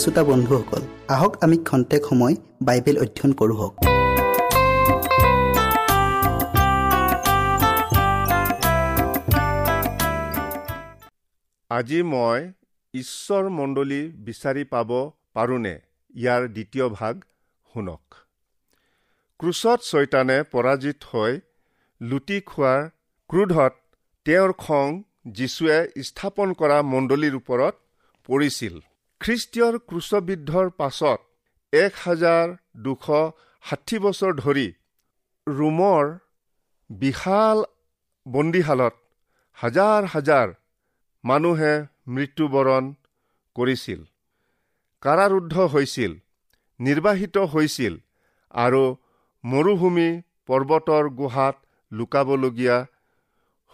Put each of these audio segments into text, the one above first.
শ্ৰোতা বন্ধুসকল আহক আমি খন্তেক সময় বাইবেল অধ্যয়ন কৰোঁ আজি মই ঈশ্বৰ মণ্ডলী বিচাৰি পাব পাৰোঁনে? ইয়াৰ দ্বিতীয় ভাগ শুনক। ক্ৰুচত ছয়তানে পৰাজিত হৈ লুটি খোৱাৰ ক্ৰোধত তেওঁৰ খং যীশুৱে স্থাপন কৰা মণ্ডলীৰ ওপৰত পৰিছিল। খ্ৰীষ্টীয়ৰ ক্ৰুচবিদ্ধৰ পাছত এক হাজাৰ দুশ ষাঠি বছৰ ধৰি ৰোমৰ বিশাল বন্দীশালত হাজাৰ হাজাৰ মানুহে মৃত্যুবৰণ কৰিছিল কাৰাৰুদ্ধ হৈছিল নিৰ্বাহিত হৈছিল আৰু মৰুভূমি পৰ্বতৰ গুহাত লুকাবলগীয়া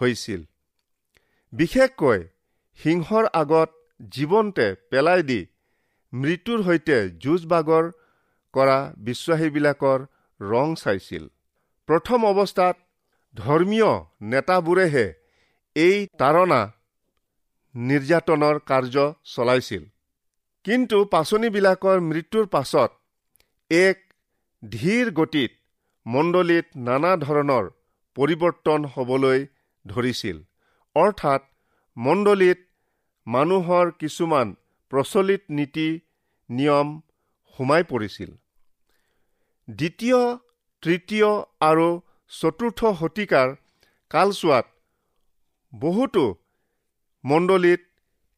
হৈছিল। বিশেষকৈ সিংহৰ আগত জীৱন্তে পেলাই দি মৃত্যুৰ সৈতে যুঁজ বাগৰ কৰা বিশ্বাসীবিলাকৰ ৰং চাইছিল। প্ৰথম অৱস্থাত ধৰ্মীয় নেতাবোৰেহে এই তাৰণা নিৰ্যাতনৰ কাৰ্য চলাইছিল। কিন্তু পাচনিবিলাকৰ মৃত্যুৰ পাছত এক ধীৰ গতিত মণ্ডলীত নানা ধৰণৰ পৰিৱৰ্তন হ'বলৈ ধৰিছিল। অৰ্থাৎ মণ্ডলীত মানুহৰ কিছুমান প্ৰচলিত নীতি নিয়ম সোমাই পৰিছিল। দ্বিতীয় তৃতীয় আৰু চতুৰ্থ শতিকাৰ কালচোৱাত বহুতো মণ্ডলীত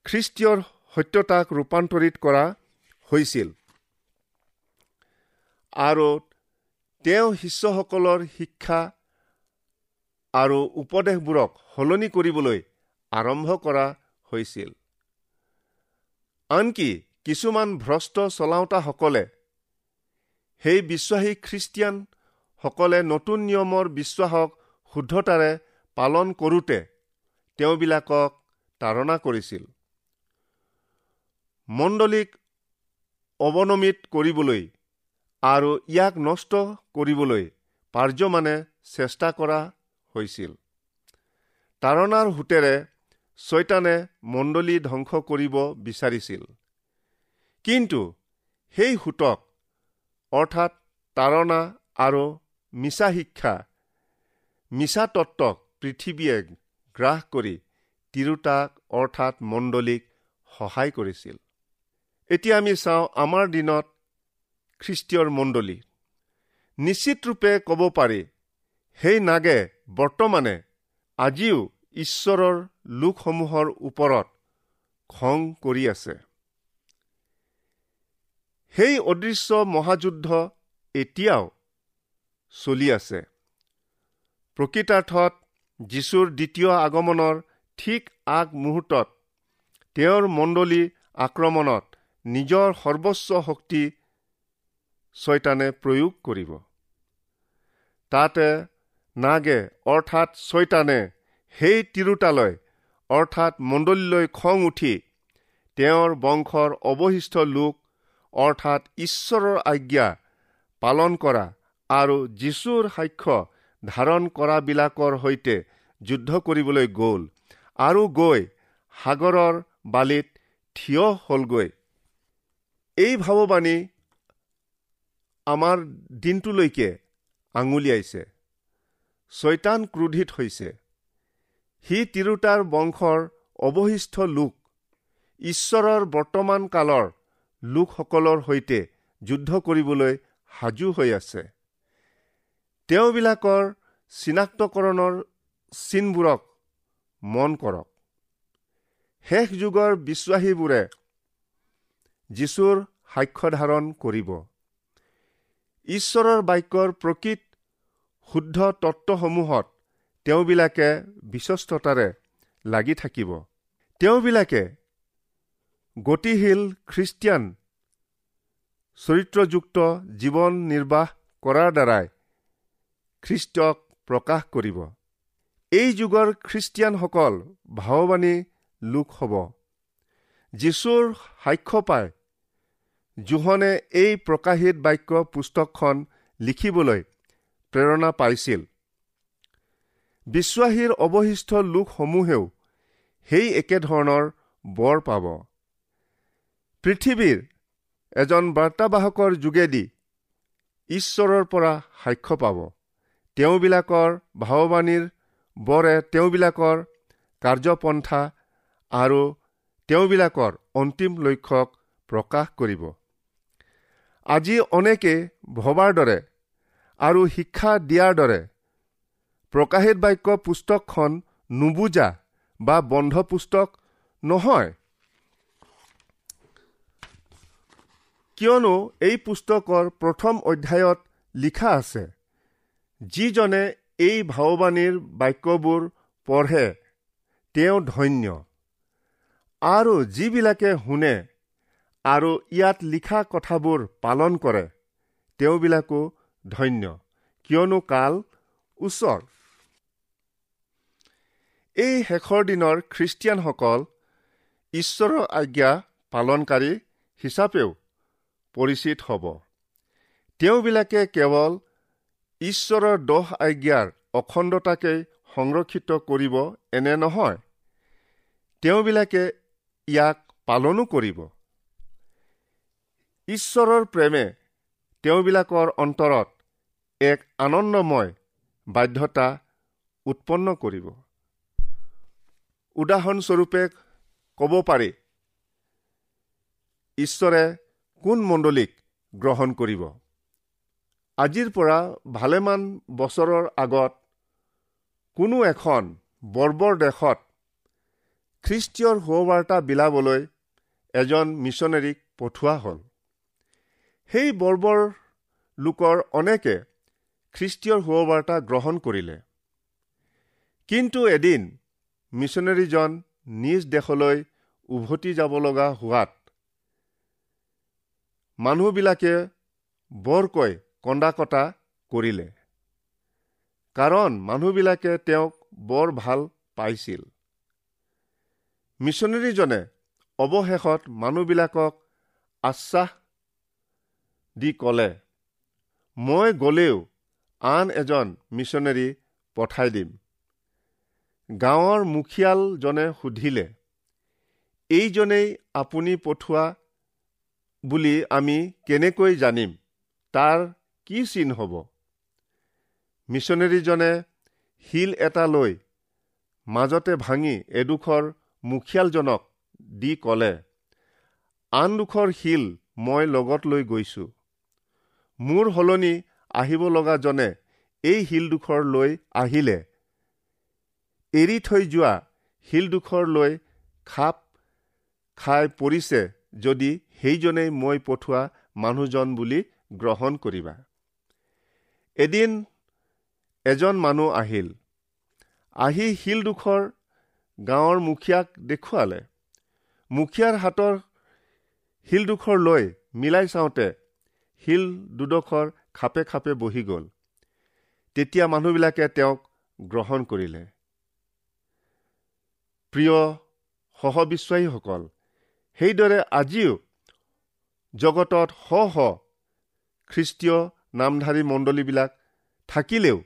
খ্ৰীষ্টীয়ৰ সত্যতাক ৰূপান্তৰিত কৰা হৈছিল। আৰু তেওঁ শিষ্যসকলৰ শিক্ষা আৰু উপদেশবোৰক সলনি কৰিবলৈ আৰম্ভ কৰা হৈছিল। আনকি কিছুমান ভ্ৰষ্ট চলাওঁতাসকলে সেই বিশ্বাসী খ্ৰীষ্টিয়ানসকলে নতুন নিয়মৰ বিশ্বাসক শুদ্ধতাৰে পালন কৰোঁতে তেওঁবিলাকক তাৰণা কৰিছিল। মণ্ডলীক অৱনমিত কৰিবলৈ আৰু ইয়াক নষ্ট কৰিবলৈ পাৰ্যমানে চেষ্টা কৰা হৈছিল। তাৰণাৰ সোঁতেৰে ছয়তানে মণ্ডলী ধ্বংস কৰিব বিচাৰিছিল। কিন্তু সেই সোঁতক অৰ্থাৎ তাৰণা আৰু মিছা শিক্ষা মিছা তত্ত্বক পৃথিৱীয়ে গ্ৰাস কৰি তিৰোতাক অৰ্থাৎ মণ্ডলীক সহায় কৰিছিল। এতিয়া আমি চাওঁ আমাৰ দিনত খ্ৰীষ্টীয়ৰ মণ্ডলী। নিশ্চিত ৰূপে ক'ব পাৰি সেই নাগে বৰ্তমানে আজিও ঈশ্বৰৰ লোকসমূহৰ ওপৰত খং কৰি আছে। সেই অদৃশ্য মহাযুদ্ধ এতিয়াও চলি আছে। প্ৰকৃতাৰ্থত যীশুৰ দ্বিতীয় আগমনৰ ঠিক আগ মুহূৰ্তত তেওঁৰ মণ্ডলী আক্ৰমণত নিজৰ সৰ্বোচ্চ শক্তি ছয়তানে প্ৰয়োগ কৰিব। তাতে নাগে অৰ্থাৎ ছয়তানে সেই তিৰোতালৈ অৰ্থাৎ মণ্ডলীলৈ খং উঠি তেওঁৰ বংশৰ অৱশিষ্ট লোক অৰ্থাৎ ঈশ্বৰৰ আজ্ঞা পালন কৰা আৰু যীশুৰ সাক্ষ্য ধাৰণ কৰাবিলাকৰ সৈতে যুদ্ধ কৰিবলৈ গ'ল আৰু গৈ সাগৰৰ বালিত থিয় হলগৈ। এই ভাৱবাণী আমাৰ দিনটোলৈকে আঙুলিয়াইছে। ছয়তান ক্ৰোধিত হৈছে। সি তিৰোতাৰ বংশৰ অৱশিষ্ট লোক। ঈশ্বৰৰ বৰ্তমান কালৰ লোকসকলৰ সৈতে যুদ্ধ কৰিবলৈ সাজু হৈ আছে। তেওঁবিলাকৰ চিনাক্তকৰণৰ চিনবোৰক মন কৰক। শেষ যুগৰ বিশ্বাসীবোৰে যীশুৰ সাক্ষ্য ধাৰণ কৰিব। ঈশ্বৰৰ বাক্যৰ প্ৰকৃত শুদ্ধ তত্ত্বসমূহত তেওঁবিলাকে বিশ্বস্ততাৰে লাগি থাকিব। তেওঁবিলাকে গতিশীল খ্ৰীষ্টিয়ান চৰিত্ৰযুক্ত জীৱন নিৰ্বাহ কৰাৰ দ্বাৰাই খ্ৰীষ্টক প্ৰকাশ কৰিব। এই যুগৰ খ্ৰীষ্টিয়ানসকল ভাৱবাণী লোক হ'ব। যীশুৰ সাক্ষ্য পাই জোহনে এই প্ৰকাশিত বাক্য পুস্তকখন লিখিবলৈ প্ৰেৰণা পাইছিল। বিশ্বাসীৰ অৱশিষ্ট লোকসমূহেও সেই একেধৰণৰ বৰ পাব। পৃথিৱীৰ এজন বাৰ্তাবাহকৰ যোগেদি ঈশ্বৰৰ পৰা সাক্ষ্য পাব। তেওঁবিলাকৰ ভাৱবাণীৰ বৰে তেওঁবিলাকৰ কাৰ্যপন্থা আৰু তেওঁবিলাকৰ অন্তিম লক্ষ্যক প্ৰকাশ কৰিব। আজি অনেকে ভবাৰ দৰে আৰু শিক্ষা দিয়াৰ দৰে প্ৰকাশিত বাক্য পুস্তকখন নুবুজা বা বন্ধ পুস্তক নহয়। কিয়নো এই পুস্তকৰ প্ৰথম অধ্যায়ত লিখা আছে যিজনে এই ভাৱবাণীৰ বাক্যবোৰ পঢ়ে তেওঁ ধন্য। আৰু যিবিলাকে শুনে আৰু ইয়াত লিখা কথাবোৰ পালন কৰে তেওঁবিলাকো ধন্য। কিয়নো কাল ওচৰ। এই শেষৰ দিনৰ খ্ৰীষ্টিয়ানসকল ঈশ্বৰৰ আজ্ঞা পালনকাৰী হিচাপেও পৰিচিত হ'ব। তেওঁবিলাকে কেৱল ঈশ্বৰৰ দহ আজ্ঞাৰ অখণ্ডতাকেই সংৰক্ষিত কৰিব এনে নহয় তেওঁবিলাকে ইয়াক পালনো কৰিব। ঈশ্বৰৰ প্ৰেমে তেওঁবিলাকৰ অন্তৰত এক আনন্দময় বাধ্যতা উৎপন্ন কৰিব। উদাহৰণস্বৰূপে ক'ব পাৰি ঈশ্বৰে কোন মণ্ডলীক গ্ৰহণ কৰিব? আজিৰ পৰা ভালেমান বছৰৰ আগত কোনো এখন বৰ্বৰ দেশত খ্ৰীষ্টীয়ৰ সুবাৰ্তা বিলাবলৈ এজন মিছনেৰীক পঠোৱা হ'ল। সেই বৰ্বৰ লোকৰ অনেকে খ্ৰীষ্টীয়ৰ সুবাৰ্তা গ্ৰহণ কৰিলে। কিন্তু এদিন মিছনেৰীজন নিজ দেশলৈ উভতি যাব লগা হোৱাত মানুহবিলাকে বৰকৈ কন্দা কটা কৰিলে। কাৰণ মানুহবিলাকে তেওঁক বৰ ভাল পাইছিল। মিছনেৰীজনে অৱশেষত মানুহবিলাকক আশ্বাস দি ক'লে মই গ'লেও আন এজন মিছনেৰী পঠাই দিম। গাঁৱৰ মুখিয়ালজনে সুধিলে এইজনেই আপুনি পঠোৱা বুলি আমি কেনেকৈ জানিম? তাৰ কি চিন হ'ব? মিছনেৰীজনে শিল এটা লৈ মাজতে ভাঙি এডোখৰ মুখিয়ালজনক দি ক'লে আনডোখৰ শিল মই লগত লৈ গৈছো। মোৰ সলনি আহিব লগাজনে এই শিলডোখৰ লৈ আহিলে এৰি থৈ যোৱা শিলডোখৰ লৈ খাপ খাই পৰিছে যদি সেইজনেই মই পঠোৱা মানুহজন বুলি গ্ৰহণ কৰিবা। এদিন এজন মানুহ আহিল। আহি শিলডোখৰ গাঁৱৰ মুখীয়াক দেখুৱালে। মুখীয়াৰ হাতৰ শিলডোখৰ লৈ মিলাই চাওঁতে শিল দুডোখৰ খাপে খাপে বহি গ'ল। তেতিয়া মানুহবিলাকে তেওঁক গ্ৰহণ কৰিলে। প্ৰিয় সহবিশ্বাসীসকল সেইদৰে আজিও জগতত শ শ খ্ৰীষ্টীয় নামধাৰী মণ্ডলীবিলাক থাকিলেও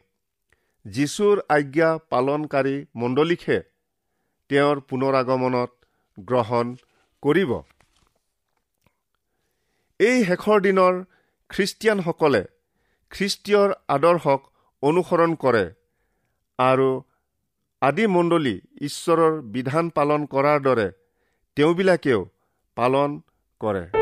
যীশুৰ আজ্ঞা পালনকাৰী মণ্ডলীকহে তেওঁৰ পুনৰ আগমনত গ্ৰহণ কৰিব। এই শেষৰ দিনৰ খ্ৰীষ্টিয়ানসকলে খ্ৰীষ্টীয়ৰ আদৰ্শক অনুসৰণ কৰে আৰু আদি মণ্ডলী ঈশ্বৰৰ বিধান পালন কৰাৰ দৰে তেওঁবিলাকেও পালন কৰে।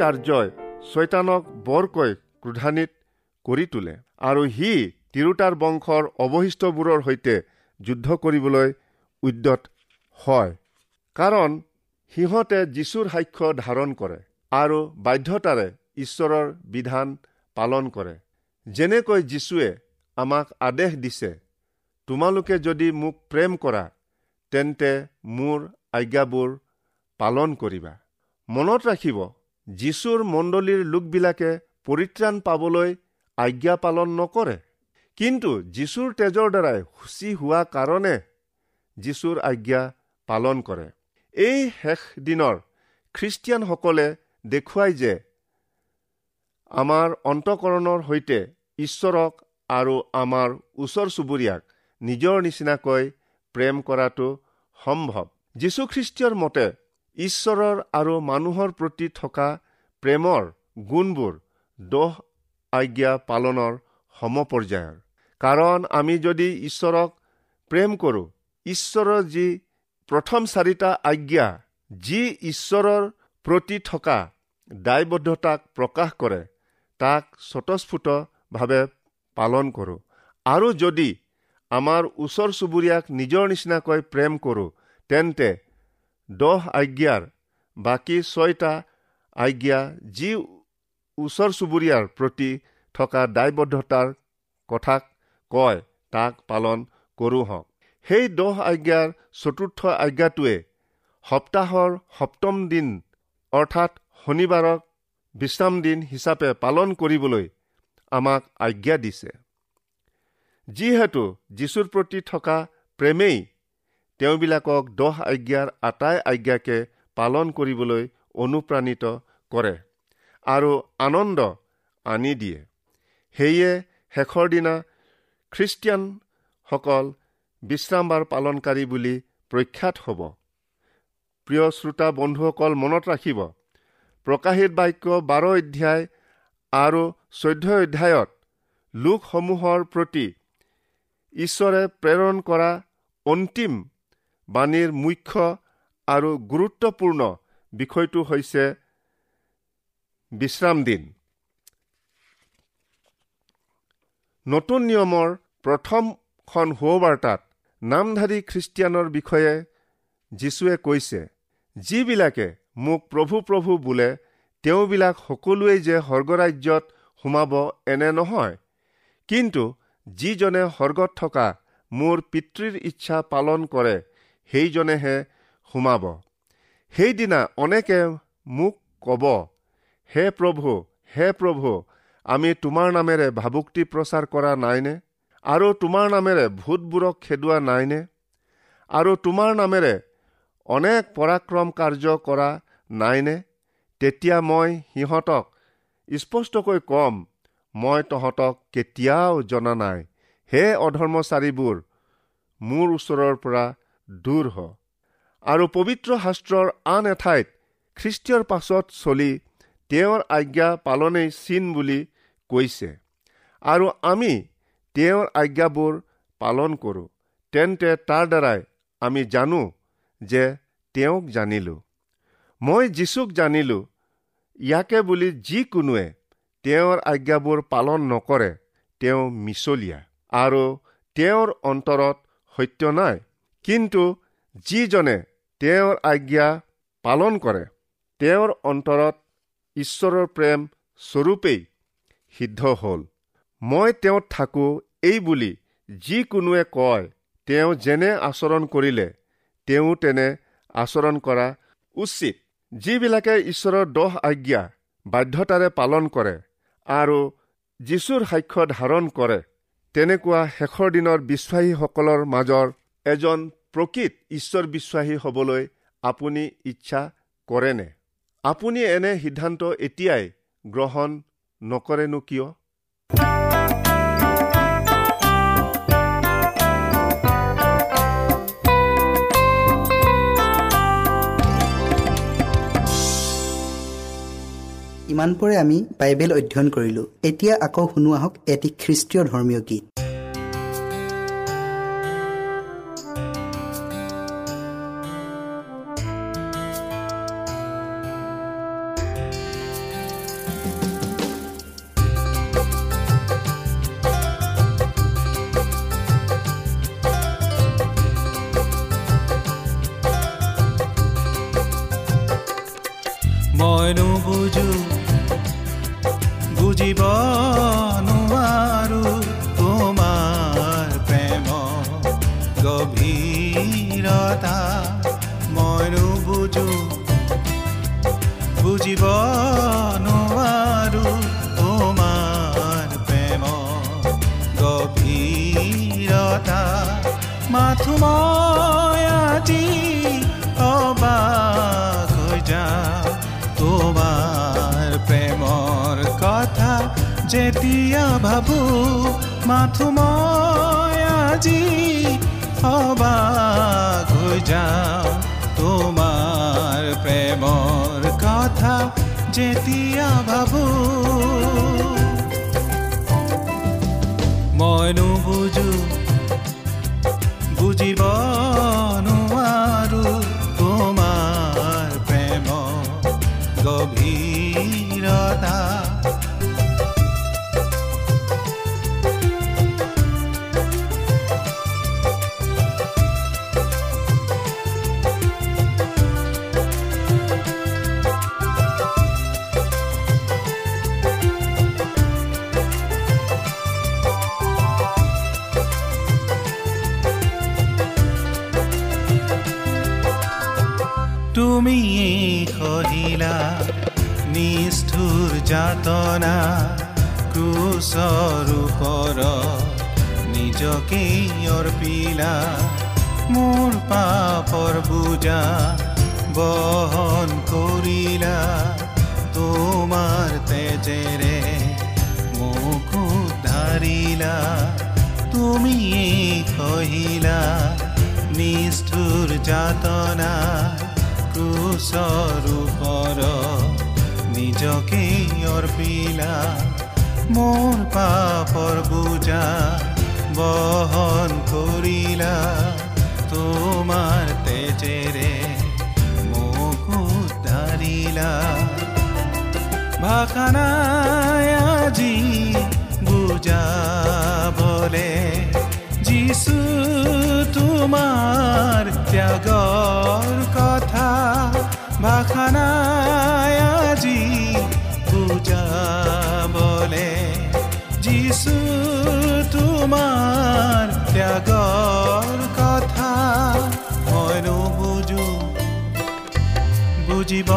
কাৰ্যই ছয়তানক বৰকৈ ক্ৰোধান্বিত কৰি তোলে। আৰু সি তিৰোতাৰ বংশৰ অৱশিষ্টবোৰৰ সৈতে যুদ্ধ কৰিবলৈ উদ্যত হয়। কাৰণ সিহঁতে যীশুৰ সাক্ষ্য ধাৰণ কৰে আৰু বাধ্যতাৰে ঈশ্বৰৰ বিধান পালন কৰে। যেনেকৈ যীশুৱে আমাক আদেশ দিছে তোমালোকে যদি মোক প্ৰেম কৰা তেন্তে মোৰ আজ্ঞাবোৰ পালন কৰিবা। মনত ৰাখিব যীশুৰ মণ্ডলীৰ লোকবিলাকে পৰিত্ৰাণ পাবলৈ আজ্ঞা পালন নকৰে। কিন্তু যীশুৰ তেজৰ দ্বাৰাই সূচী হোৱা কাৰণে যীশুৰ আজ্ঞা পালন কৰে। এই শেষ দিনৰ খ্ৰীষ্টিয়ানসকলে দেখুৱাই যে আমাৰ অন্তকৰণৰ সৈতে ঈশ্বৰক আৰু আমাৰ ওচৰ চুবুৰীয়াক নিজৰ নিচিনাকৈ প্ৰেম কৰাটো সম্ভৱ। যীশুখ্ৰীষ্টীয়ৰ মতে ঈশ্বৰৰ আৰু মানুহৰ প্ৰতি থকা প্ৰেমৰ গুণবোৰ দহ আজ্ঞা পালনৰ সমপৰ্যায়ৰ। কাৰণ আমি যদি ঈশ্বৰক প্ৰেম কৰোঁ ঈশ্বৰৰ যি প্ৰথম চাৰিটা আজ্ঞা যি ঈশ্বৰৰ প্ৰতি থকা দায়বদ্ধতাক প্ৰকাশ কৰে তাক স্বতঃস্ফূৰ্তভাৱে পালন কৰোঁ। আৰু যদি আমাৰ ওচৰ চুবুৰীয়াক নিজৰ নিচিনাকৈ প্ৰেম কৰোঁ তেন্তে দহ আজ্ঞাৰ বাকী ছয়টা আজ্ঞা যি ওচৰ চুবুৰীয়াৰ প্ৰতি থকা দায়বদ্ধতাৰ কথাক কয় তাক পালন কৰোঁ হওক সেই দহ আজ্ঞাৰ চতুৰ্থ আজ্ঞাটোৱে সপ্তাহৰ সপ্তম দিন অৰ্থাৎ শনিবাৰক বিশ্ৰাম দিন হিচাপে পালন কৰিবলৈ আমাক আজ্ঞা দিছে। যিহেতু যীশুৰ প্ৰতি থকা প্ৰেমেই তেওঁবিলাকক দহ আজ্ঞাৰ আটাই আজ্ঞাকে পালন কৰিবলৈ অনুপ্ৰাণিত কৰে আৰু আনন্দ আনি দিয়ে। সেয়ে শেষৰ দিনা খ্ৰীষ্টিয়ানসকল বিশ্ৰামবাৰ পালনকাৰী বুলি প্ৰখ্যাত হ'ব। প্ৰিয় শ্ৰোতা বন্ধুসকল মনত ৰাখিব প্ৰকাশিত বাক্য বাৰ অধ্যায় আৰু চৈধ্য অধ্যায়ত লোকসমূহৰ প্ৰতি ঈশ্বৰে প্ৰেৰণ কৰা অন্তিম বাণীৰ মুখ্য আৰু গুৰুত্বপূৰ্ণ বিষয়টো হৈছে বিশ্ৰাম দিন। নতুন নিয়মৰ প্ৰথমখন সুবাৰ্তাত নামধাৰী খ্ৰীষ্টিয়ানৰ বিষয়ে যীশুৱে কৈছে যিবিলাকে মোক প্ৰভু প্ৰভু বোলে তেওঁবিলাক সকলোৱেই যে স্বৰ্গৰাজ্যত সোমাব এনে নহয়। কিন্তু যিজনে স্বৰ্গত থকা মোৰ পিতৃৰ ইচ্ছা পালন কৰে সেইজনেহে সোমাব। সেইদিনা অনেকে মোক কব হে প্ৰভু হে প্ৰভু আমি তোমাৰ নামেৰে ভাবুক্তি প্ৰচাৰ কৰা নাইনে? আৰু তোমাৰ নামেৰে ভূতবোৰক খেদোৱা নাইনে? আৰু তোমাৰ নামেৰে অনেক পৰাক্ৰম কাৰ্য কৰা নাইনে? তেতিয়া মই সিহঁতক স্পষ্টকৈ কম মই তহঁতক কেতিয়াও জনা নাই। হে অধৰ্মচাৰীবোৰ মোৰ ওচৰৰ পৰা দূৰ হ। আৰু পবিত্ৰ শাস্ত্ৰৰ আন এঠাইত খ্ৰীষ্টীয়ৰ পাছত চলি তেওঁৰ আজ্ঞা পালনেই চিন বুলি কৈছে। আৰু আমি তেওঁৰ আজ্ঞাবোৰ পালন কৰোঁ তেন্তে তাৰ দ্বাৰাই আমি জানো যে তেওঁক জানিলোঁ। মই যীচুক জানিলোঁ ইয়াকে বুলি যিকোনোৱে তেওঁৰ আজ্ঞাবোৰ পালন নকৰে তেওঁ মিছলীয়া। আৰু তেওঁৰ অন্তৰত সত্য নাই কিন্তু যিজনে তেওঁৰ আজ্ঞা পালন কৰে তেওঁৰ অন্তৰত ঈশ্বৰৰ প্ৰেম স্বৰূপেই সিদ্ধ হ'ল। মই তেওঁত থাকোঁ এই বুলি যিকোনোৱে কয় তেওঁ যেনে আচৰণ কৰিলে তেওঁ তেনে আচৰণ কৰা উচিত। যিবিলাকে ঈশ্বৰৰ দহ আজ্ঞা বাধ্যতাৰে পালন কৰে আৰু যীশুৰ সাক্ষ্য ধাৰণ কৰে তেনেকুৱা শেষৰ দিনৰ বিশ্বাসীসকলৰ মাজৰ এজন প্ৰকৃত ঈশ্বৰ বিশ্বাসী হবলৈ আপুনি ইচ্ছা কৰেনে? আপুনি এনে সিদ্ধান্ত এতিয়াই গ্ৰহণ নকৰেনো কিয়? ইমানপৰে আমি বাইবেল অধ্যয়ন কৰিলোঁ। এতিয়া আকৌ শুনো আহক এটি খ্ৰীষ্টীয় ধৰ্মীয় গীত। প্ৰেমৰ কথা যেতিয়া ভাবো। মই নুবুজো বুজিব তুমি সহিলা নিষ্ঠুৰ যাতনা ক্ৰুচৰ ওপৰ নিজকে অৰ্পিলা মোৰ পাপৰ বুজা বহন কৰিলা তোমাৰ তেজেৰে মোক উদ্ধাৰিলা তুমিয়ে সহিলা নিষ্ঠুৰ যাতনা ক্ৰুচৰ ওপৰ নিজকে অৰ্পিলা মোৰ পাপৰ বুজা বহন কৰিলা তোমাৰ তেজেৰে মোক উদ্ধাৰিলা ভাষা নাই আজি বুজাবলে যিছু তোমাৰ ত্যাগৰ কথা ভাষা নাই আজি বুজাবলে যিছু তোমাৰ ত্যাগৰ কথা মই নুবুজো বুজিব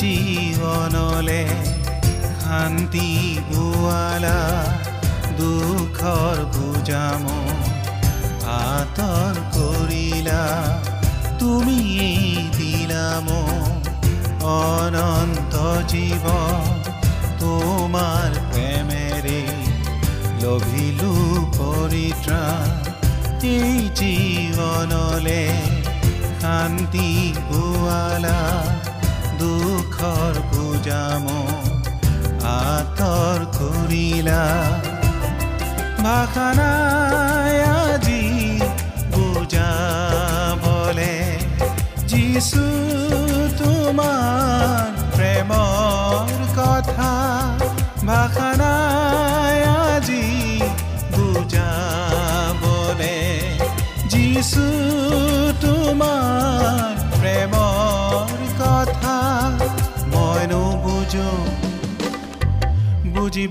জীৱনলে শান্তি বোৱালা দুখৰ বুজাম আঁতৰ কৰিলা তুমি দিলাম। অনন্ত জীৱ তোমাৰ প্ৰেমেৰে লভিলো পৰিত্ৰাণ এই জীৱনলে শান্তি পোৱালা দুখৰ বুজাম আঁতৰ কৰিলা। ভাষা নাই আজি বুজাবলে যিছু তোমাৰ প্ৰেমৰ কথা। ভাষা নাই আজি বুজাবলে যিছু তোমাৰ প্ৰেমৰ নুবুজো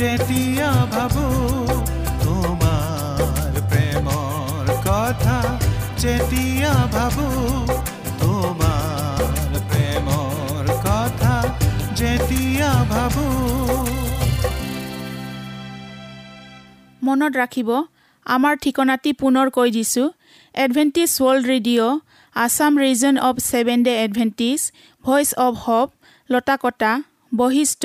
যেতিয়া ভাবো তোমাৰ প্ৰেমৰ কথা। যেতিয়া ভাবো তোমাৰ প্ৰেমৰ কথা। যেতিয়া ভাবো। মনত ৰাখিব আমাৰ ঠিকনাটি পুনৰ কৈ দিছোঁ। Adventist world radio' Assam region of seven day Adventist voice of hope Latakata Basistha